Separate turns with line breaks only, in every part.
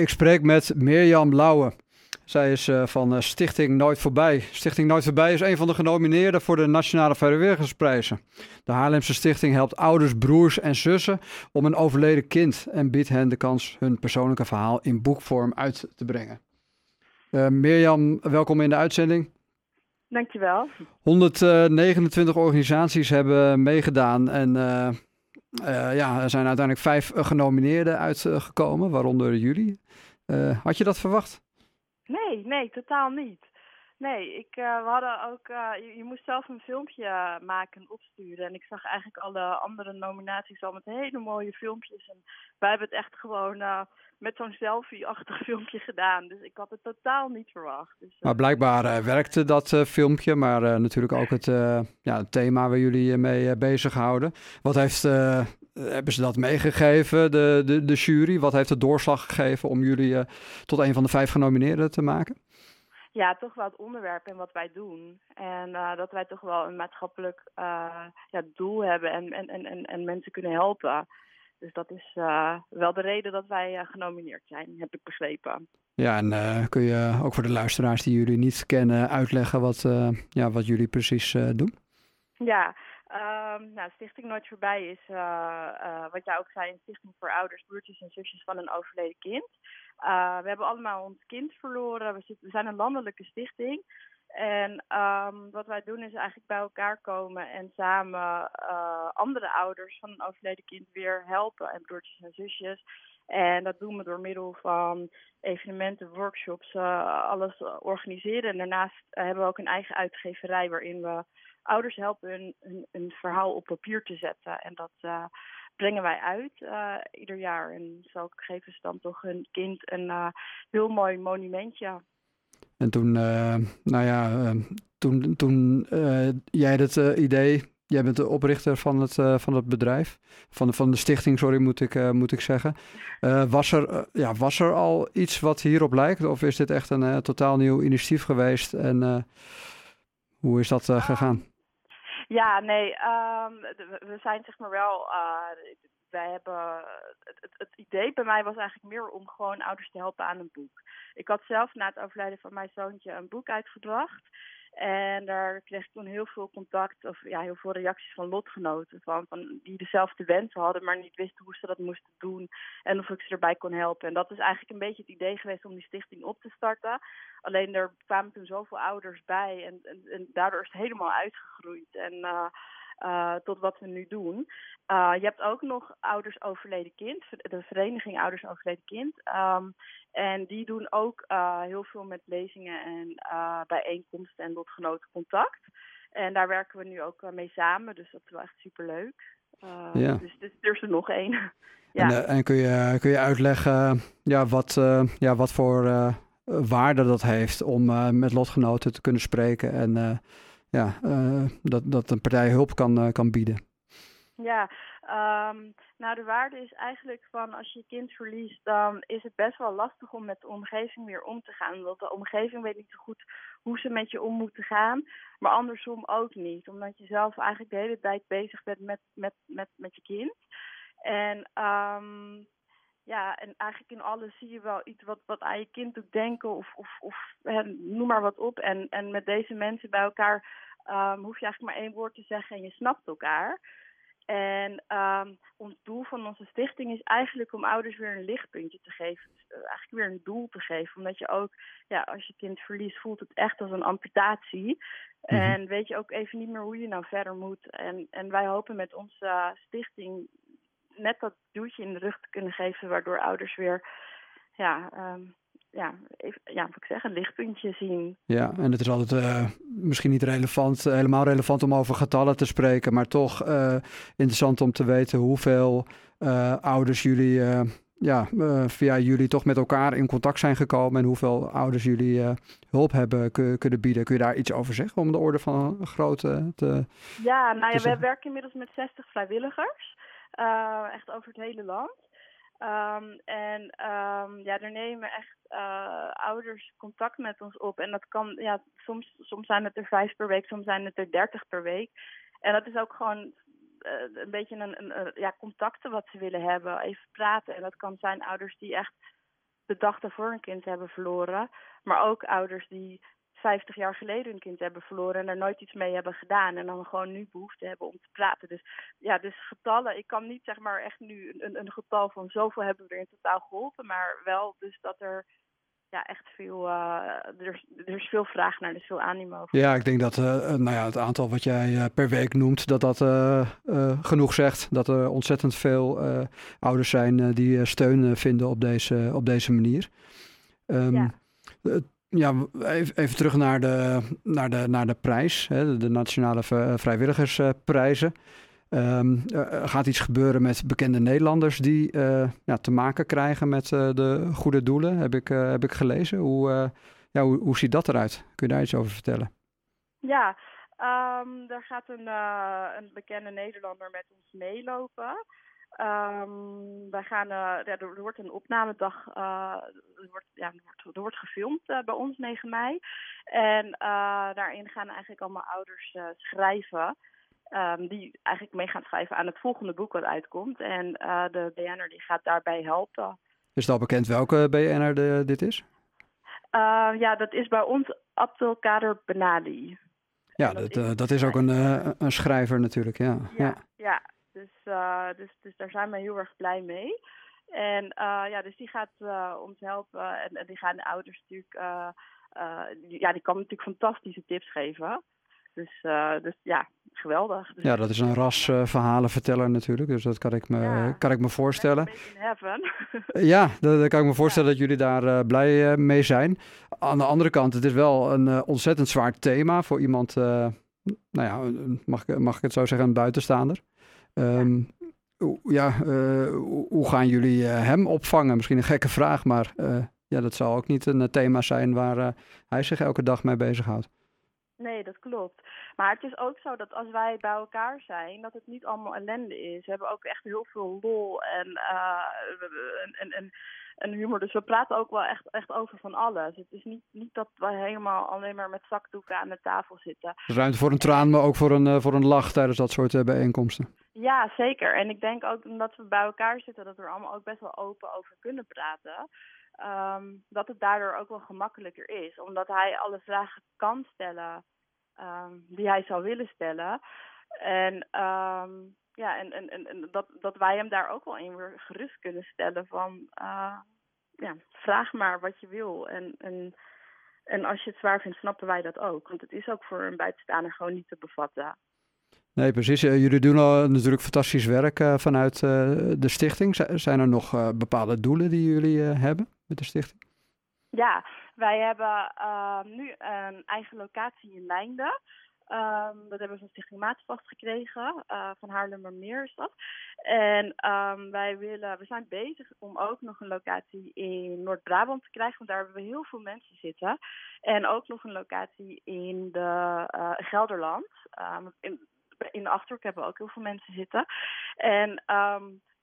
Ik spreek met Mirjam Lauwe. Zij is uh, van uh, Stichting Nooit Voorbij. Stichting Nooit Voorbij is een van de genomineerden voor de Nationale Vrijwilligersprijzen. De Haarlemse Stichting helpt ouders, broers en zussen om een overleden kind en biedt hen de kans hun persoonlijke verhaal in boekvorm uit te brengen. Uh, Mirjam, welkom in de uitzending.
Dankjewel.
129 organisaties hebben meegedaan en ja, er zijn uiteindelijk vijf genomineerden uitgekomen, waaronder jullie. had je dat verwacht?
Nee, nee, totaal niet. Nee, ik, uh, we hadden ook, uh, je, moest zelf een filmpje maken en opsturen. En ik zag eigenlijk alle andere nominaties al met hele mooie filmpjes. En wij hebben het echt gewoon met zo'n selfie-achtig filmpje gedaan. Dus ik had het totaal niet verwacht. Dus,
maar blijkbaar werkte dat filmpje, maar natuurlijk ook het, ja, het thema waar jullie mee bezighouden. Wat heeft, hebben ze dat meegegeven, de, de, de jury? Wat heeft de doorslag gegeven om jullie tot een van de vijf genomineerden te maken?
Ja, toch wel het onderwerp en wat wij doen. En uh, dat wij toch wel een maatschappelijk uh, ja, doel hebben en, en, en, en mensen kunnen helpen. Dus dat is uh, wel de reden dat wij genomineerd zijn, heb ik begrepen.
Ja, en kun je ook voor de luisteraars die jullie niet kennen uitleggen wat, ja, wat jullie precies doen?
Ja, Um, nou, Stichting Nooit Voorbij is, uh, wat jij ook zei, een stichting voor ouders, broertjes en zusjes van een overleden kind. Uh, we hebben allemaal ons kind verloren. We, we zijn een landelijke stichting. En um, wat wij doen is eigenlijk bij elkaar komen en samen andere ouders van een overleden kind weer helpen. En broertjes en zusjes. En dat doen we door middel van evenementen, workshops, alles organiseren. En daarnaast hebben we ook een eigen uitgeverij waarin we ouders helpen hun, verhaal op papier te zetten. En dat uh, brengen wij uit ieder jaar. En zo geven ze dan toch hun kind een heel mooi monumentje.
En toen, nou ja, toen, toen jij dat idee Jij bent de oprichter van het, uh, van het bedrijf, van de, van de stichting, sorry, moet ik, uh, moet ik zeggen. Uh, was, er, ja, was er al iets wat hierop lijkt? Of is dit echt een totaal nieuw initiatief geweest? En hoe is dat gegaan?
Ja, nee, um, we zijn zeg maar wel. Wij hebben. Het, het, het, idee bij mij was eigenlijk meer om gewoon ouders te helpen aan een boek. Ik had zelf na het overlijden van mijn zoontje een boek uitgebracht. En daar kreeg ik toen heel veel contact, of ja, heel veel reacties van lotgenoten. Van, van, die dezelfde wensen hadden, maar niet wisten hoe ze dat moesten doen. En of ik ze erbij kon helpen. En dat is eigenlijk een beetje het idee geweest om die stichting op te starten. Alleen er kwamen toen zoveel ouders bij. En, en, daardoor is het helemaal uitgegroeid. En uh, uh, tot wat we nu doen. Uh, je hebt ook nog Ouders Overleden Kind, de vereniging Ouders Overleden Kind. Um, en die doen ook uh, heel veel met lezingen en bijeenkomsten en lotgenoten contact. En daar werken we nu ook mee samen, dus dat is wel echt superleuk. ja. Dus, dus er is er nog één.
ja. En, en, kun, je, kun je uitleggen ja, wat, ja, wat voor waarde dat heeft om met lotgenoten te kunnen spreken en ja, uh, dat, dat een partij hulp kan, uh, kan bieden.
Ja, um, nou de waarde is eigenlijk van als je je kind verliest, dan is het best wel lastig om met de omgeving weer om te gaan. Want de omgeving weet niet zo goed hoe ze met je om moeten gaan, maar andersom ook niet. Omdat je zelf eigenlijk de hele tijd bezig bent met, met, met, met je kind. En um, ja, en eigenlijk in alles zie je wel iets wat, wat aan je kind doet denken of, of, of hè, noem maar wat op. En, en met deze mensen bij elkaar um, hoef je eigenlijk maar één woord te zeggen en je snapt elkaar. En um, ons doel van onze stichting is eigenlijk om ouders weer een lichtpuntje te geven. Dus uh, eigenlijk weer een doel te geven. Omdat je ook, ja, als je kind verliest, voelt het echt als een amputatie. Mhm. En weet je ook even niet meer hoe je nou verder moet. En, en wij hopen met onze stichting net dat duwtje in de rug te kunnen geven, waardoor ouders weer ja, um, ja, even, ja, wat ik zeg, een lichtpuntje zien.
Ja, en het is altijd uh, misschien niet relevant, uh, helemaal relevant om over getallen te spreken, maar toch uh, interessant om te weten hoeveel ouders jullie, ja, via jullie toch met elkaar in contact zijn gekomen en hoeveel ouders jullie hulp hebben kunnen bieden. Kun je daar iets over zeggen om de orde van grootte te.
Ja, nou ja, we werken inmiddels met 60 vrijwilligers. Uh, echt over het hele land. Um, en um, ja, er nemen echt uh, ouders contact met ons op. En dat kan, ja, soms, soms zijn het er vijf per week, soms zijn het er dertig per week. En dat is ook gewoon uh, een beetje een, een, ja, contacten wat ze willen hebben, even praten. En dat kan zijn ouders die echt de dag daarvoor een kind hebben verloren. Maar ook ouders die 50 jaar geleden een kind hebben verloren en er nooit iets mee hebben gedaan. En dan gewoon nu behoefte hebben om te praten. Dus ja, dus getallen. Ik kan niet zeg maar echt nu een, een getal van zoveel hebben we er in totaal geholpen. Maar wel dus dat er ja, echt veel, uh, er, is, er is veel vraag naar, er is veel animo.
Ja, ik denk dat uh, nou ja, het aantal wat jij uh, per week noemt, dat dat genoeg zegt. Dat er ontzettend veel ouders zijn die steun vinden op deze, op deze manier. Um, ja. Ja, even, terug naar de, naar de, naar de prijs, hè, de, Nationale Vrijwilligersprijzen. Um, er gaat iets gebeuren met bekende Nederlanders die te maken krijgen met de goede doelen, heb ik, heb ik gelezen. Hoe, ja, hoe, hoe ziet dat eruit? Kun je daar iets over vertellen?
Ja, um, er gaat een, een bekende Nederlander met ons meelopen. Um, wij gaan, ja, er wordt een opnamedag, er, wordt, ja, er, wordt, er wordt gefilmd bij ons 9 mei. En daarin gaan eigenlijk allemaal ouders schrijven. Um, die eigenlijk mee gaan schrijven aan het volgende boek wat uitkomt. En uh, de BNR die gaat daarbij helpen.
Is het al bekend welke BNR de, dit is?
Uh, ja, dat is bij ons Abdelkader Benali.
Ja, dat, dat, is, uh, dat is ook een, een schrijver natuurlijk, ja.
Ja, ja. Dus, dus, dus daar zijn we heel erg blij mee. En ja, dus die gaat ons helpen en, en, die gaan de ouders natuurlijk... ja, die kan natuurlijk fantastische tips geven. Dus, dus ja, geweldig. Dus
ja, dat is een ras verhalenverteller natuurlijk, dus dat kan ik me, ja, kan ik me voorstellen. ja, dat, dat, kan ik me voorstellen ja. dat jullie daar blij mee zijn. Aan de andere kant, het is wel een ontzettend zwaar thema voor iemand, nou ja, mag, mag ik het zo zeggen, een buitenstaander. Um, ja, hoe gaan jullie hem opvangen? Misschien een gekke vraag, maar ja, dat zal ook niet een thema zijn waar hij zich elke dag mee bezighoudt.
Nee, dat klopt. Maar het is ook zo dat als wij bij elkaar zijn, dat het niet allemaal ellende is. We hebben ook echt heel veel lol en, uh, en, en, en humor. Dus we praten ook wel echt, echt over van alles. Het is niet, niet dat we helemaal alleen maar met zakdoeken aan de tafel zitten.
Ruimte voor een traan, maar ook voor een, uh, voor een lach tijdens dat soort uh, bijeenkomsten.
Ja, zeker. En ik denk ook omdat we bij elkaar zitten, dat we er allemaal ook best wel open over kunnen praten. Um, dat het daardoor ook wel gemakkelijker is. Omdat hij alle vragen kan stellen um, die hij zou willen stellen. En, um, ja, en, en, en dat, dat wij hem daar ook wel in weer gerust kunnen stellen van uh, ja, vraag maar wat je wil. En, en, en als je het zwaar vindt, snappen wij dat ook. Want het is ook voor een buitenstaander gewoon niet te bevatten.
Nee, precies. Uh, jullie doen al natuurlijk fantastisch werk uh, vanuit uh, de stichting. Z zijn er nog bepaalde doelen die jullie hebben met de stichting?
Ja, wij hebben nu een eigen locatie in Leinde. Um, dat hebben we van Stichting Maatvast gekregen. Uh, van Haarlemmermeer is dat. En um, wij willen, we zijn bezig om ook nog een locatie in Noord-Brabant te krijgen. Want daar hebben we heel veel mensen zitten. En ook nog een locatie in de uh, Gelderland. Um, in, in de Achterhoek hebben we ook heel veel mensen zitten. En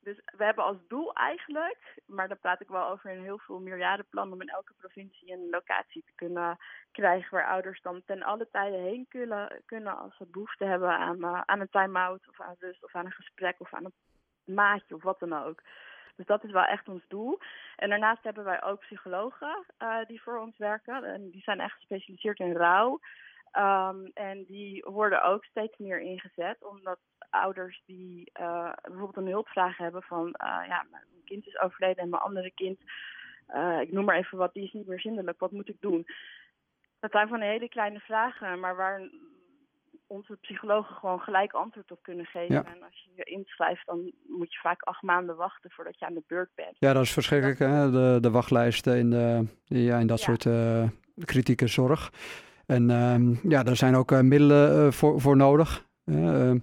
dus we hebben als doel eigenlijk, maar daar praat ik wel over in heel veel meerjarenplan, om in elke provincie een locatie te kunnen krijgen waar ouders dan ten alle tijden heen kunnen, kunnen als ze behoefte hebben aan, uh, aan een time-out of aan rust of aan een gesprek of aan een maatje of wat dan ook. Dus dat is wel echt ons doel. En daarnaast hebben wij ook psychologen uh, die voor ons werken. En die zijn echt gespecialiseerd in rouw. Um, en die worden ook steeds meer ingezet, omdat ouders die uh, bijvoorbeeld een hulpvraag hebben van, uh, ja, mijn kind is overleden en mijn andere kind, uh, ik noem maar even wat, die is niet meer zindelijk, wat moet ik doen? Dat zijn van hele kleine vragen, maar waar onze psychologen gewoon gelijk antwoord op kunnen geven. Ja. En als je je inschrijft, dan moet je vaak acht maanden wachten voordat je aan de beurt bent.
Ja, dat is verschrikkelijk, hè? De, de wachtlijsten in, de, ja, in dat ja. soort kritieke zorg. En um, ja, daar zijn ook uh, middelen uh, voor, voor nodig. Uh,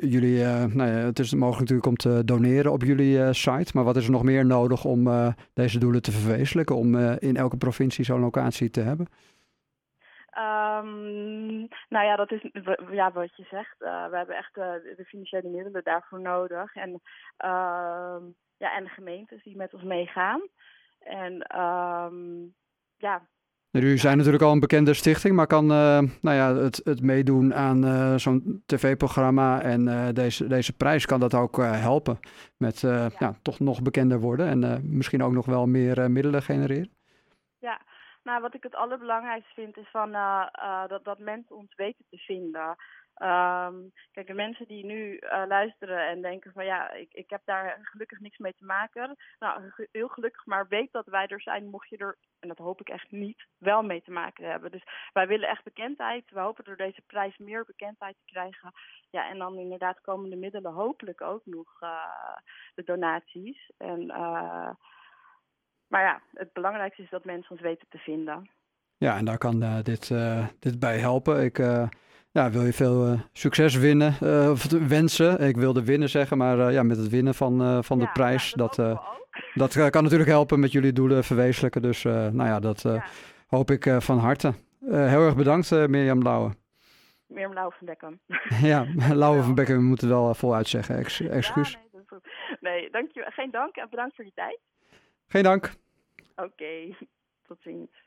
jullie, nou ja, het is mogelijk natuurlijk om te doneren op jullie site. Maar wat is er nog meer nodig om deze doelen te verwezenlijken? Om in elke provincie zo'n locatie te hebben?
Um, nou ja, dat is ja, wat je zegt. we hebben echt de financiële middelen daarvoor nodig. En, ja, en de gemeentes die met ons meegaan. En ja,
U zijn natuurlijk al een bekende stichting, maar kan uh, nou ja, het, het meedoen aan uh, zo'n tv-programma en uh, deze, deze prijs, kan dat ook helpen met ja. ja. toch nog bekender worden en misschien ook nog wel meer middelen genereren?
Ja, nou wat ik het allerbelangrijkste vind is van, dat, dat mensen ons weten te vinden. Um, kijk, de mensen die nu uh, luisteren en denken van ja, ik, ik heb daar gelukkig niks mee te maken. Nou, heel gelukkig, maar weet dat wij er zijn, mocht je er, en dat hoop ik echt niet, wel mee te maken hebben. Dus wij willen echt bekendheid. We hopen door deze prijs meer bekendheid te krijgen. Ja, en dan inderdaad komen de middelen hopelijk ook nog uh, de donaties. En, uh, maar ja, het belangrijkste is dat mensen ons weten te vinden.
Ja, en daar kan dit, dit bij helpen. Ik ja, wil je veel uh, succes winnen, uh, of wensen. Ik wilde winnen zeggen, maar uh, ja, met het winnen van, van de prijs, ja, dat, dat, dat kan natuurlijk helpen met jullie doelen verwezenlijken. Dus nou ja, dat ja. hoop ik van harte. heel erg bedankt, Mirjam Lauwe.
Mirjam Lauwe van Bekken.
ja, Lauwe van Bekken, we moeten wel voluit zeggen. Ex excuus.
nee, nee dank je, geen dank en bedankt voor je tijd.
Geen dank.
Oké, okay. tot ziens.